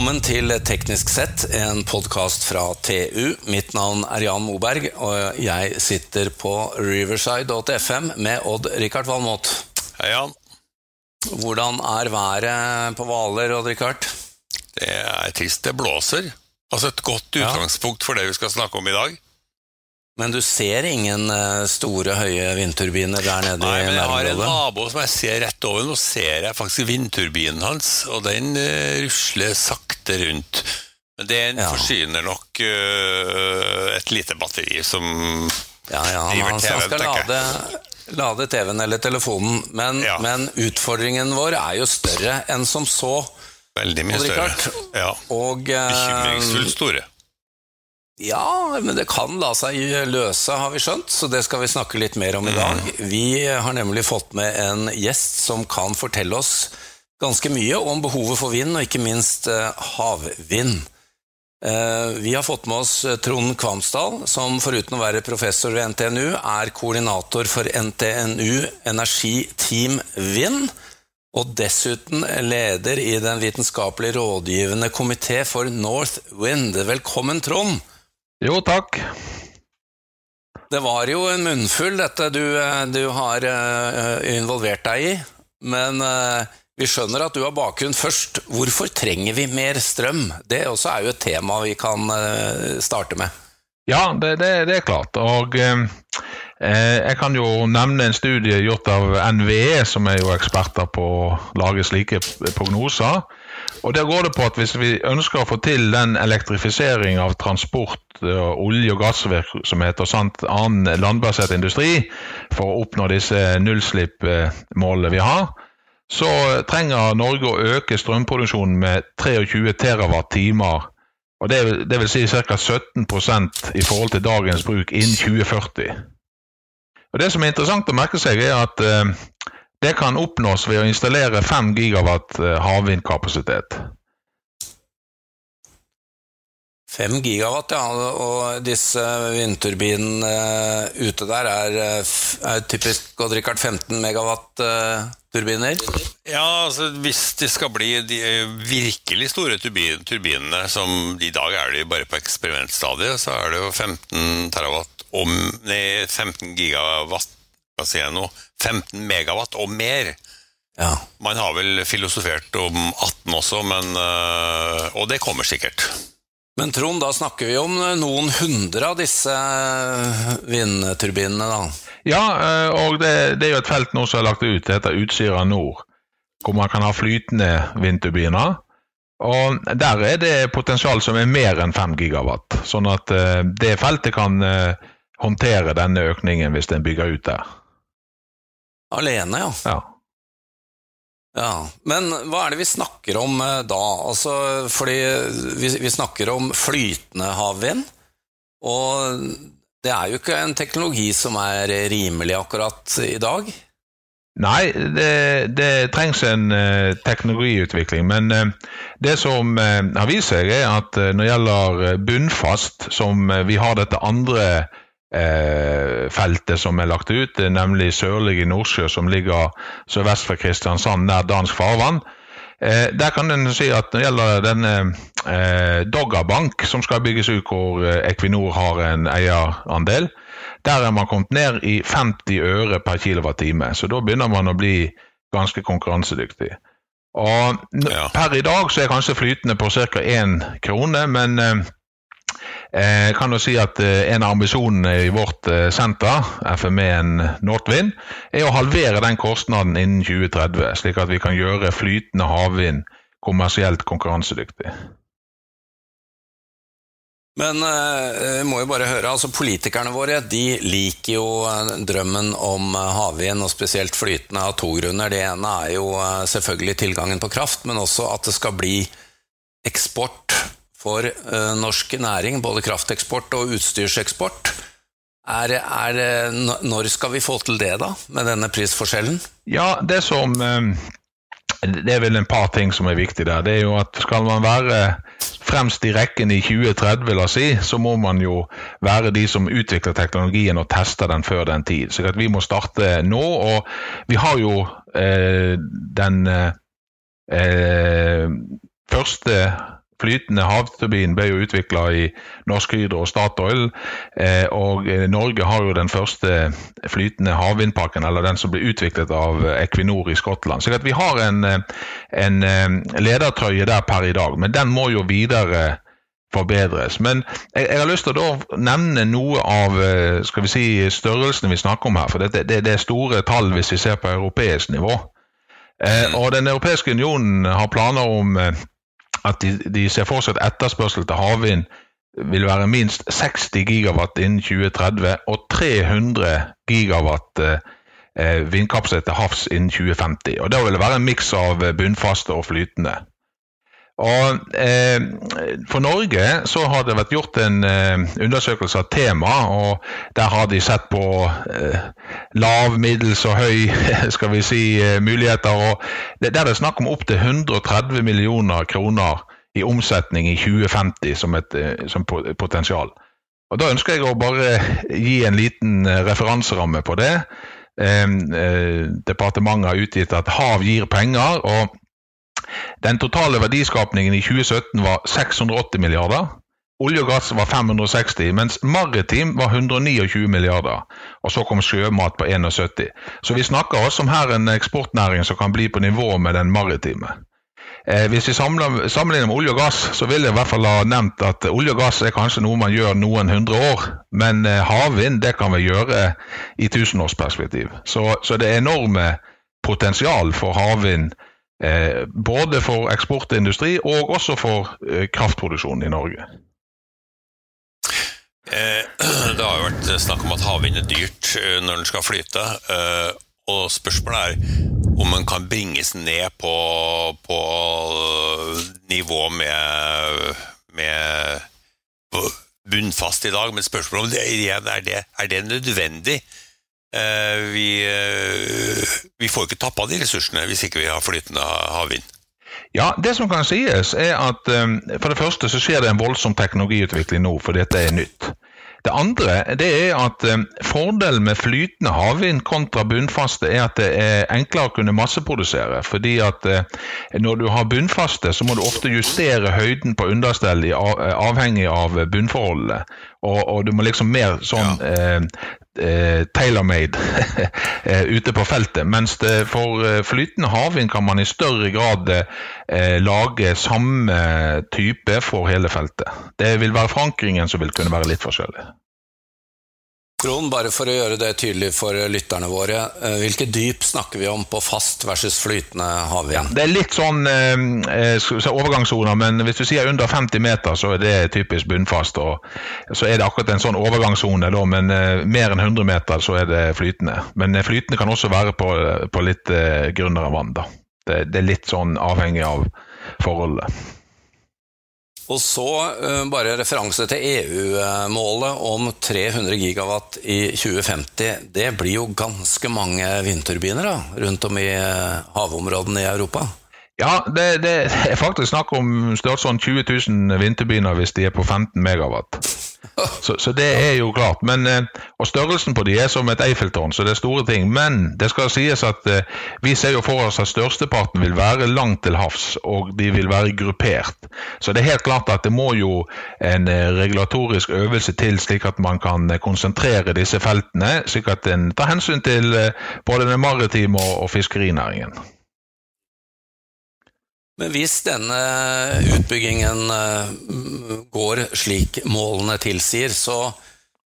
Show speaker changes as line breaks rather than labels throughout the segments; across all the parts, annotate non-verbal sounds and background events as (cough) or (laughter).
Velkommen til Teknisk sett, en podkast fra TU. Mitt navn er Jan Moberg, og jeg sitter på riverside.fm med Odd-Rikard Valmot.
Hei, Jan.
Hvordan er været på Hvaler, Odd-Rikard?
Det er trist. Det blåser. Altså et godt utgangspunkt for det vi skal snakke om i dag.
Men du ser ingen eh, store, høye vindturbiner der nede
Nei,
i
men jeg har en
nærområdet?
nabo som jeg ser rett over. Nå ser jeg faktisk vindturbinen hans, og den eh, rusler sakte rundt. Men den
Ja.
forsyner nok uh, et lite batteri som
Ja, ja,
driver
han, han
TV-en,
skal
tenker
lade, lade TV-en eller telefonen, men,
Ja.
men utfordringen vår er jo større enn som så.
Veldig mye større. Ja.
Og
Bekymringsfullt store.
Ja, men det kan la seg løse, har vi skjønt, så det skal vi snakke litt mer om i dag. Vi har nemlig fått med en gjest som kan fortelle oss ganske mye om behovet for vind, og ikke minst eh, havvind. Eh, Vi har fått med oss eh, Trond Kvamsdal, som foruten å være professor ved NTNU, er koordinator for NTNU Energiteam Vind, og dessuten leder i den vitenskapelige rådgivende komité for North Wind. Velkommen, Trond!
Jo, takk.
Det var jo en munnfull, dette du, eh, du har eh, involvert deg i. Men eh, vi skjønner at du har bakgrunn først. Hvorfor trenger vi mer strøm? Det også er jo et tema vi kan starte med.
Ja, det, det, det er klart. Og eh, jeg kan jo nevne en studie gjort av NVE, som er jo eksperter på å lage slike prognoser. Og Der går det på at hvis vi ønsker å få til den elektrifisering av transport, eh, olje- og gassvirksomhet og sant, annen landbasert industri for å oppnå disse nullslippmålene vi har, så trenger Norge å øke strømproduksjonen med 23 terawatt-timer. Og det, det vil si ca. 17% i forhold til dagens bruk innen 2040. Og Det som er interessant å merke seg, er at eh, det kan oppnås ved å installere 5 gigawatt eh, havvindkapasitet.
5 gigawatt, ja. Og disse vindturbinene eh, ute der er, eh, er typisk Odd-Rikard 15 megawatt-turbiner.
Ja, altså Hvis det skal bli de virkelig store turbin, turbinene, som i dag er de bare på eksperimentstadiet, så er det jo 15 terawatt om Nei, 15 gigawatt, hva sier jeg nå? 15 megawatt og mer.
Ja.
Man har vel filosofert om 18 også, men øh, Og det kommer sikkert.
Men Trond, da snakker vi om eh, noen hundre av disse eh, vindturbinene, da.
Ja, eh, og det, det er jo et felt nå som er lagt ut, det heter Utsira Nord, hvor man kan ha flytende vindturbiner. Og Der er det potensial som er mer enn 5 gigawatt, sånn at eh, det feltet kan eh, håndtere denne økningen hvis en bygger ut der.
Alene, ja.
Ja.
Ja, Men hva er det vi snakker om eh, da? Altså, fordi vi, vi snakker om flytende havvind, og det er jo ikke en teknologi som er rimelig akkurat i dag.
Nei, det, det trengs en eh, teknologiutvikling. Men eh, det som har vist seg, er at når det gjelder bunnfast, som vi har dette andre feltet som er lagt ut, eh, nemlig sørlige Nordsjø, som ligger sørvest for Kristiansand, nær dansk farvann. Eh, der kan en si at når det gjelder denne eh, Doggerbank, som skal bygges ut hvor eh, Equinor har en eierandel, der er man kommet ned i 50 øre per kilowattime. Så da begynner man å bli ganske konkurransedyktig. Og
Ja.
Per i dag så er kanskje flytende på ca. 1 krone, men eh, jeg kan jo si at eh, en av ambisjonene i vårt eh, senter, FME-en Northwind, er å halvere den kostnaden innen 2030, slik at vi kan gjøre flytende havvind kommersielt konkurransedyktig.
Men vi må jo bare høre, altså politikerne våre de liker jo eh, drømmen om eh, havvind, og spesielt flytende av to grunner. Det ene er jo eh, selvfølgelig tilgangen på kraft, men også at det skal bli eksport for eh, norsk næring, både krafteksport og utstyrseksport. Er, er, eh, når skal vi få til det, da, med denne prisforskjellen?
Ja, det som eh, Det er vel en par ting som er viktig der. Det er jo at skal man være fremst i rekken i 2030, vil jeg si, så må man jo være de som utvikler teknologien og tester den før den tid. Så vi må starte nå. Og vi har jo eh, den eh, første flytende havturbin ble jo utvikla i Norsk Hydro og Statoil. Eh, og Norge har jo den første flytende havvindparken, eller den som ble utviklet av Equinor i Skottland. Så vi har en, en ledertrøye der per i dag, men den må jo videre forbedres. Men jeg, jeg, har lyst til å nevne noe av skal vi si, størrelsene vi snakker om her. For det, det, det er store tall hvis vi ser på europeisk nivå. Eh, og Den europeiske unionen har planer om eh, at de, de ser for seg at etterspørsel til havvind vil være minst 60 gigawatt innen 2030 og 300 gigawatt eh, vindkapasitet til havs innen 2050. Og Da vil det være en miks av bunnfaste og flytende. Og eh, For Norge så har det vært gjort en eh, undersøkelse av tema, og der har de sett på eh, lav, middels og høy (laughs) skal vi si, eh, muligheter. og det, Der er det snakk om opptil 130 millioner kroner i omsetning i 2050 som et eh, som potensial. Og Da ønsker jeg å bare gi en liten eh, referanseramme på det. departementet har utgitt at hav gir penger. og den totale verdiskapningen i 2017 var 680 milliarder. Olje og gass var 560, mens maritim var 129 milliarder. Og så kom sjømat på 71. Så vi snakker også om her en eksportnæring som kan bli på nivå med den maritime. Eh, hvis vi sammenligner med olje og gass, så vil jeg i hvert fall ha nevnt at olje og gass er kanskje noe man gjør noen hundre år, men eh, havvind det kan vi gjøre i tusenårsperspektiv. Så, så det er enorme potensial for havvind både for eksportindustri og også for eh, kraftproduksjonen i Norge.
Eh, (clears throat) det har jo vært snakk om at havvind er dyrt når den skal flyte. Og spørsmålet er om den kan bringes ned på, på nivå med, med bunnfast i dag. Men spørsmålet om det, er, det, er det nødvendig? Eh, vi, eh, vi får ikke tappa de ressursene hvis ikke vi har flytende havvind.
Ja, Det som kan sies, er at um, for det første så skjer det en voldsom teknologiutvikling nå, for dette er nytt. Det andre det er at fordelen med flytende havvind kontra bunnfaste er at det er enklere å kunne masseprodusere. fordi at når du har bunnfaste, så må du ofte justere høyden på understell avhengig av bunnforholdene. Og, og, du må liksom mer sånn ja. uh, eh, tailor-made (laughs) eh, ute på feltet. Mens det for eh, flytende havvind kan man i større grad eh, lage samme type for hele feltet. Det vil være forankringen som vil kunne være litt forskjellig.
Trond, bare for å gjøre det tydelig for lytterne våre. Eh, hvilke dyp snakker vi om på fast versus flytende havvind? Ja,
det er litt sånn eh, eh overgangssoner, men hvis du sier under 50 meter, så er det typisk bunnfast. og Så er det akkurat en sånn overgangssone, men eh, mer enn 100 meter så er det flytende. Men eh, flytende kan også være på, på litt eh, grunnere vann. da. Det, det er litt sånn avhengig av forholdet.
Og så uh, bare referanse til EU-målet om 300 gigawatt i 2050. Det blir jo ganske mange vindturbiner da, rundt om i uh, havområdene i Europa?
Ja, det, det er faktisk snakk om størrelsesorden 20 000 vindturbiner hvis de er på 15 megawatt. Så, så, det er jo klart. Men, eh, og størrelsen på de er som et Eiffeltårn, så det er store ting. Men det skal sies at eh, vi ser jo for oss at størsteparten vil være langt til havs, og de vil være gruppert. Så det er helt klart at det må jo en eh, regulatorisk øvelse til, slik at man kan konsentrere disse feltene, slik at en tar hensyn til både den maritime og, fiskerinæringen.
Men hvis denne utbyggingen eh, går slik målene tilsier, så,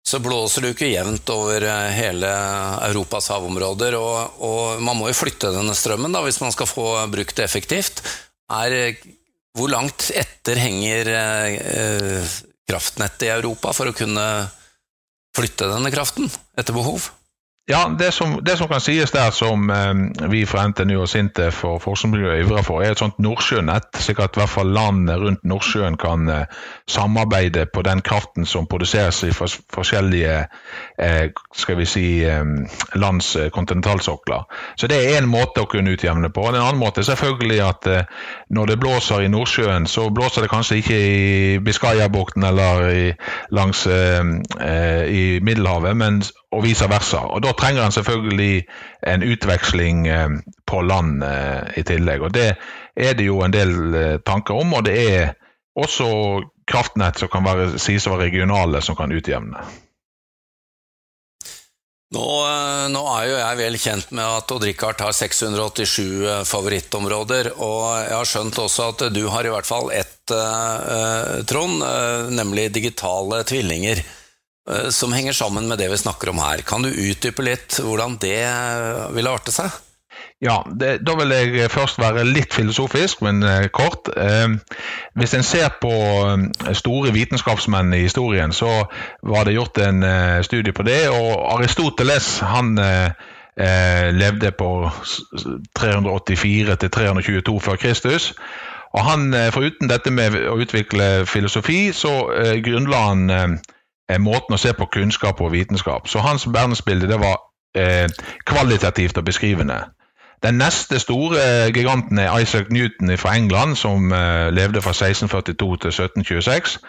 så blåser det jo ikke jevnt over eh, hele Europas havområder. Og, og, man må jo flytte denne strømmen da, hvis man skal få brukt det effektivt. Er, hvor langt etter henger eh, kraftnettet i Europa for å kunne flytte denne kraften etter behov?
Ja, det som, det som, kan sies der, som eh, vi fra NTNU og Sintef og forskningsmiljøet ivrer for, er et sånt nordsjønett, slik at i hvert fall landene rundt Nordsjøen kan eh, samarbeide på den kraften som produseres i for, forskjellige eh, skal vi si, eh, lands eh, kontinentalsokler. Så det er én måte å kunne utjevne på. En annen måte er selvfølgelig at eh, når det blåser i Nordsjøen, så blåser det kanskje ikke i Biscayabukten eller i, langs i Middelhavet, men og vice versa. Og Da trenger en selvfølgelig en utveksling eh, på land eh, i tillegg. og Det er det jo en del eh, tanker om, og det er også kraftnett som kan være, sies å være regionale, som kan utjevne.
Nå, nå, er jo jeg vel kjent med at Odd Rikard har 687 eh, favorittområder, og jeg har skjønt også at du har i hvert fall ett, Trond, nemlig digitale tvillinger, som henger sammen med det vi snakker om her. Kan du utdype litt hvordan det ville arte seg?
Ja, det, Da vil jeg først være litt filosofisk, men eh, kort. Eh, hvis en ser på eh, store vitenskapsmenn i historien, så var det gjort en eh, studie på det. og Aristoteles han eh, eh, levde på 384 til 322 før Kristus. Og han, Foruten dette med å utvikle filosofi, så grunnla han måten å se på kunnskap og vitenskap. Så hans verdensbilde det var kvalitativt og beskrivende. Den neste store giganten er Isaac Newton fra England, som eh, levde fra 1642 til 1726.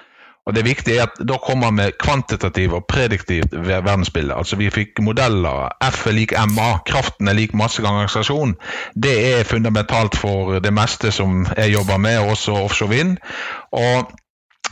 Og Det viktige er at da kommer han med kvantitativ og prediktivt verdensbilde. Altså Vi fikk modeller. F er lik MA, kraften er lik masse ganger akselerasjon. Det er fundamentalt for det meste som jeg jobber med, også offshore vind. Og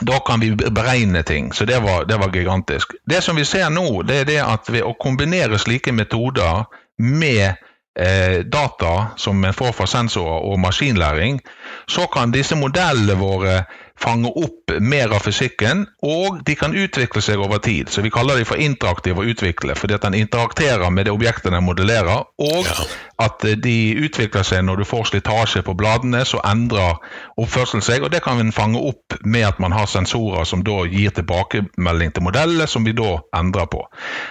da kan vi beregne ting. Så det var, det var gigantisk. Det som vi ser nå, det er det at ved å kombinere slike metoder med eh, data som en får fra sensorer og maskinlæring, så kan disse modellene våre fange opp mer av fysikken, og de kan utvikle seg over tid. Så Vi kaller de for interaktive å utvikle, fordi at den interakterer med det objektet den modellerer, og ja. at de utvikler seg når du får slitasje på bladene, så endrer oppførselen seg. og Det kan vi fange opp med at man har sensorer som da gir tilbakemelding til modellene, som vi da endrer på.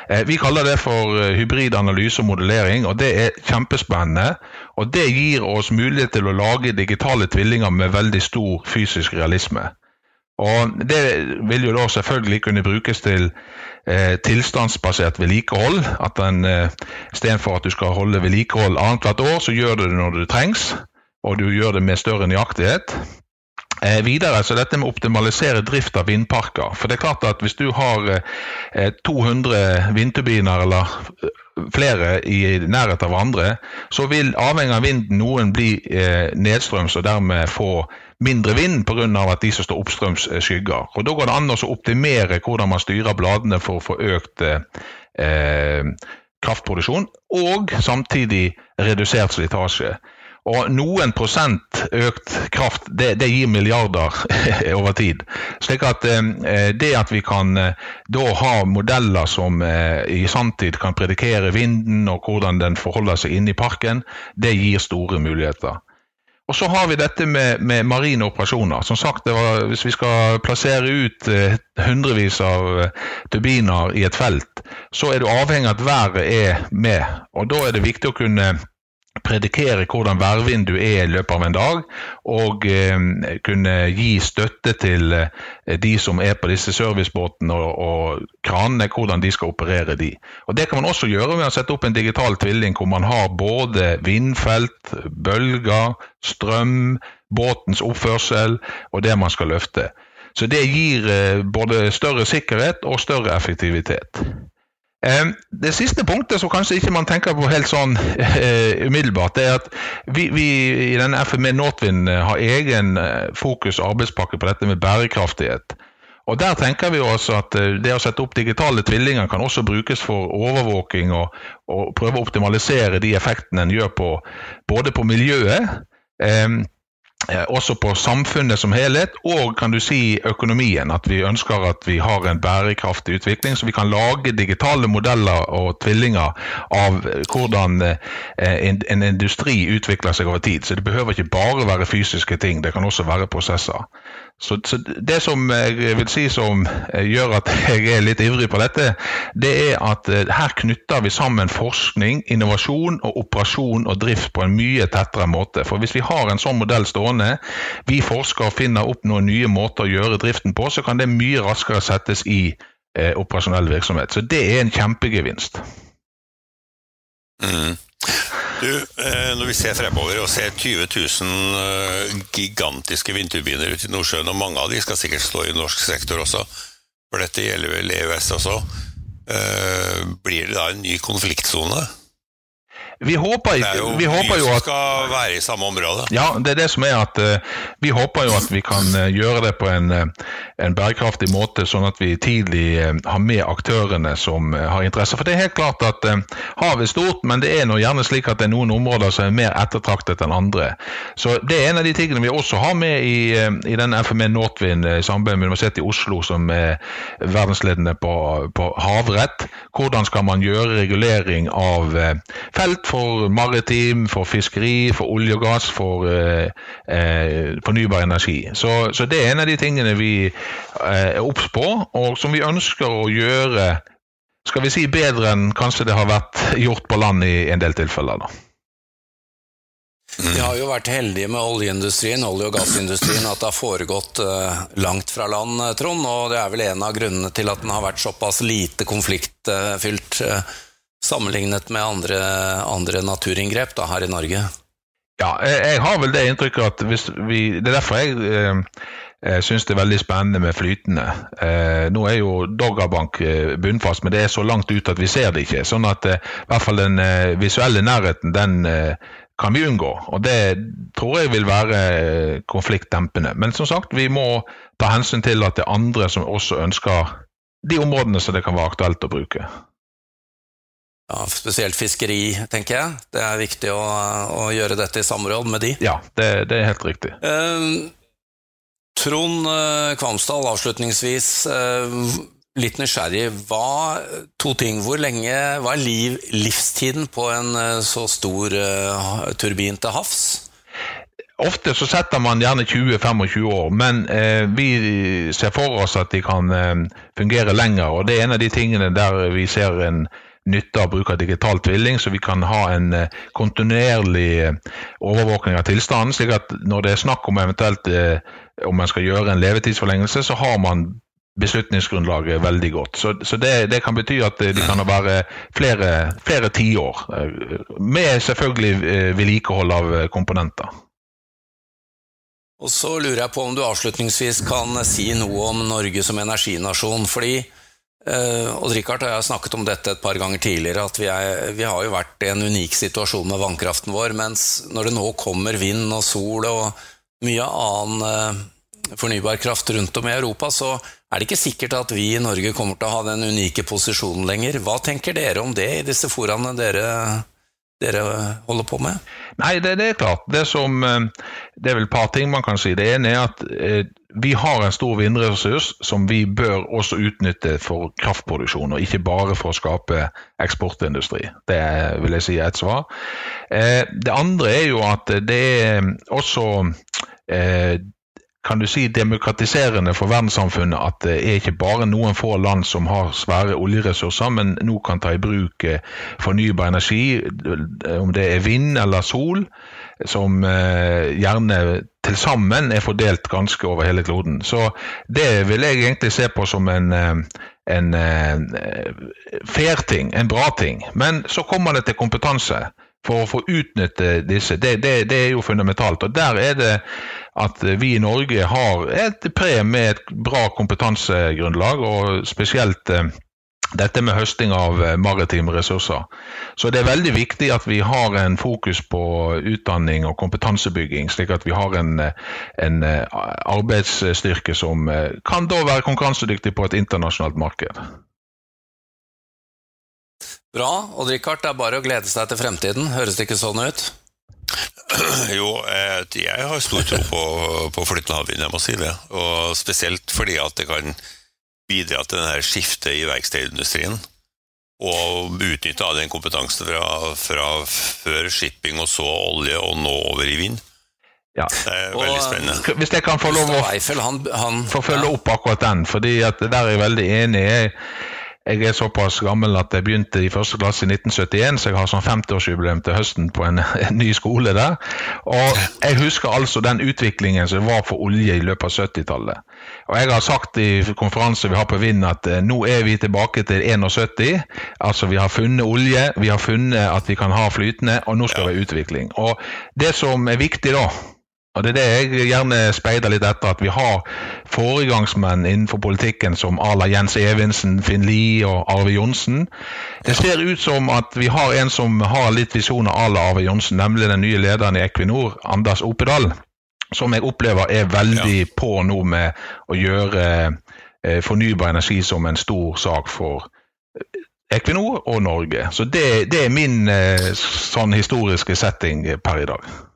Eh, vi kaller det for eh, hybrid analyse og modellering, og det er kjempespennende. Og Det gir oss mulighet til å lage digitale tvillinger med veldig stor fysisk realisme. Og Det vil jo da selvfølgelig kunne brukes til eh, tilstandsbasert vedlikehold. At en eh, istedenfor at du skal holde vedlikehold annethvert år, så gjør du det når det trengs. Og du gjør det med større nøyaktighet. Eh, videre så dette med å optimalisere drift av vindparker. For det er klart at Hvis du har eh, 200 vindturbiner eller eh, flere i nærhet av hverandre, så vil avhengig av vinden noen bli eh, nedstrøms og dermed få mindre vind pga. at de som står oppstrøms, eh, skygger. Og Da går det an å optimere hvordan man styrer bladene for å få økt eh, kraftproduksjon, og samtidig redusert slitasje. Og noen prosent økt kraft, det, det gir milliarder (laughs) over tid. Slik at eh, det at vi kan eh, da ha modeller som eh, i sanntid kan predikere vinden og hvordan den forholder seg inne i parken, det gir store muligheter. Og Så har vi dette med, med marine operasjoner. Som sagt, var, Hvis vi skal plassere ut eh, hundrevis av eh, turbiner i et felt, så er du avhengig av at været er med. Og Da er det viktig å kunne predikere hvordan værvindu er i løpet av en dag, og eh, kunne gi støtte til eh, de som er på disse servicebåtene og, kranene, hvordan de skal operere de. Og Det kan man også gjøre ved å sette opp en digital tvilling hvor man har både vindfelt, bølger, strøm, båtens oppførsel og det man skal løfte. Så det gir eh, både større sikkerhet og større effektivitet. Det siste punktet som kanskje ikke man tenker på helt sånn uh, umiddelbart, det er at vi, vi i denne FME Northwind eh, har egen uh, fokus og arbeidspakke på dette med bærekraftighet. Og Der tenker vi også at det å sette opp digitale tvillinger kan også brukes for overvåking og, og prøve å optimalisere de effektene en gjør på både på miljøet, um, Eh, også på samfunnet som helhet, og kan du si økonomien. At vi ønsker at vi har en bærekraftig utvikling, så vi kan lage digitale modeller og tvillinger av hvordan eh, en industri utvikler seg over tid. Så det behøver ikke bare være fysiske ting, det kan også være prosesser. Så, så, Det som jeg vil si som eh, gjør at (laughs) jeg er litt ivrig på dette, det er at eh, her knytter vi sammen forskning, innovasjon og operasjon og drift på en mye tettere måte. For Hvis vi har en sånn modell stående, vi forsker og finner opp noen nye måter å gjøre driften på, så kan det mye raskere settes i eh, operasjonell virksomhet. Så det er en kjempegevinst.
Mm. Du, eh, Når vi ser fremover og ser 20 000 eh, gigantiske vindturbiner ute i Nordsjøen, og mange av de skal sikkert stå i norsk sektor også, for dette gjelder vel EØS også, eh, blir det da en ny konfliktsone?
Vi håper,
Det er jo
vi håper
mye
jo
som skal være i samme område.
ja, det er det som er at eh, vi håper jo at vi kan eh, gjøre det på en, eh, en bærekraftig måte, sånn at vi tidlig har med aktørene som har interesse. For det er helt klart at havet er stort, men det er nå gjerne slik at det er noen områder som er mer ettertraktet enn andre. Så det er en av de tingene vi også har med i, i den FME Northwind i samarbeid med Universitetet i Oslo, som er verdensledende på, på havrett. Hvordan skal man gjøre regulering av felt for maritim, for fiskeri, for olje og gass, for eh, eh, fornybar energi. Så, så det er en av de tingene vi eh, er obs på, og som vi ønsker å gjøre skal vi si bedre enn kanskje det har vært gjort på land i en del tilfeller. da.
Vi har jo vært heldige med oljeindustrien, olje- og gassindustrien, at det har foregått eh, langt fra land, eh, Trond. Og det er vel en av grunnene til at den har vært såpass lite konfliktfylt sammenlignet med andre, andre naturinngrep da, her i Norge.
Ja, jeg, har vel det inntrykket at hvis vi Det er derfor jeg eh, jeg syns det er veldig spennende med flytende. Eh, nå er jo Doggerbank eh, bunnfast, men det er så langt ut at vi ser det ikke. Sånn at eh, i hvert fall den eh, visuelle nærheten, den eh, kan vi unngå. Og det tror jeg vil være eh, konfliktdempende. Men som sagt, vi må ta hensyn til at det er andre som også ønsker de områdene som det kan være aktuelt å bruke.
Ja, spesielt fiskeri, tenker jeg. Det er viktig å, å gjøre dette i samråd med de.
Ja, det, det er helt riktig.
Eh, Trond eh, Kvamsdal, avslutningsvis. eh, litt nysgjerrig. Hva, to ting. Hvor lenge, hva er liv, livstiden på en så stor eh, turbin til havs?
Ofte så setter man gjerne 20-25 år, men eh, vi ser for oss at de kan eh, fungere lenger. og Det er en av de tingene der vi ser en nytte av bruk av digital tvilling, så vi kan ha en eh, kontinuerlig eh, overvåkning av tilstanden. slik at når det er snakk om eventuelt eh, om man skal gjøre en levetidsforlengelse, så har man beslutningsgrunnlaget veldig godt. Så, så det, det, kan bety at de kan være flere, flere tiår, med selvfølgelig eh, vedlikehold av komponenter.
Og så lurer jeg på om du avslutningsvis kan si noe om Norge som energinasjon. fordi eh, Odd Rikard og jeg har snakket om dette et par ganger tidligere, at vi, er, vi, har jo vært i en unik situasjon med vannkraften vår, mens når det nå kommer vind og sol og mye annen uh, fornybar kraft rundt om i Europa, så er det ikke sikkert at vi i Norge kommer til å ha den unike posisjonen lenger. Hva tenker dere om det i disse foraene dere, dere holder på med?
Nei, det, det, er klart. Det, som, det er vel et par ting man kan si. Det ene er at eh, vi har en stor vindressurs som vi bør også utnytte for kraftproduksjon, og ikke bare for å skape eksportindustri. Det vil jeg si er et svar. Eh, det andre er jo at det er også eh, kan du si demokratiserende for verdenssamfunnet at det er ikke bare noen få land som har svære oljeressurser, men nå kan ta i bruk fornybar energi, om det er vind eller sol, som gjerne til sammen er fordelt ganske over hele kloden. Så det vil jeg egentlig se på som en, en fair ting, en bra ting. Men så kommer det til kompetanse for å få utnytte disse. Det, det, det, er jo fundamentalt. Og Der er det at vi i Norge har et pre med et bra kompetansegrunnlag, og spesielt dette med høsting av maritime ressurser. Så det er veldig viktig at vi har en fokus på utdanning og kompetansebygging, slik at vi har en, en arbeidsstyrke som kan da være konkurransedyktig på et internasjonalt marked.
Bra. Odd Rikard, det er bare å glede seg til fremtiden. Høres det ikke sånn ut? (clears throat)
Jo, jeg har stor tro på, på flytende havvind, jeg må si det. Og spesielt fordi at det kan bidra til denne skiftet i verkstedindustrien. Og utnytte av den kompetansen fra, fra, før shipping og så olje, og nå over i vind.
Ja.
Det er veldig
Og,
spennende.
Hvis jeg kan få lov å
han, han
følge opp akkurat den, fordi der er jeg veldig enig. Jeg, jeg er såpass gammel at jeg begynte i første klasse i 1971, så jeg har sånn 50-årsjubileum til høsten på en, (laughs) en, ny skole der. Og jeg husker altså den utviklingen som var for olje i løpet av 70-tallet. Og jeg har sagt i konferanser vi har på Vind at eh, nå er vi tilbake til 71. Altså vi har funnet olje, vi har funnet at vi kan ha flytende, og nå skal det være utvikling. Og det som er viktig da, Og Det er det jeg gjerne speider litt etter, at vi har foregangsmenn innenfor politikken som à la Jens Evensen, Finn Lie og Arve Johnsen. Det ser ut som at vi har en som har litt visjoner à la Arve Johnsen, nemlig den nye lederen i Equinor, Anders Opedal. Som jeg opplever er veldig ja. på nå med å gjøre eh, fornybar energi som en stor sak for Equinor og Norge. Så det, det er min eh, sånn historiske setting per i dag.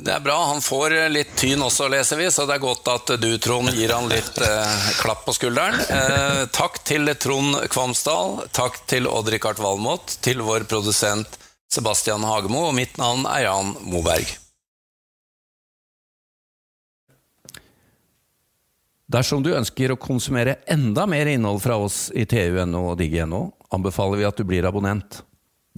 Det er bra. Han får litt tyn også, leser vi, så det er godt at du, Trond, gir han litt eh, klapp på skulderen. Eh, takk til Trond Kvamsdal, takk til Odd-Rikard Valmot, til vår produsent Sebastian Hagemo, og mitt navn er Jan Moberg. Dersom du ønsker å konsumere enda mer innhold fra oss i TU.no og digg.no, anbefaler vi at du blir abonnent.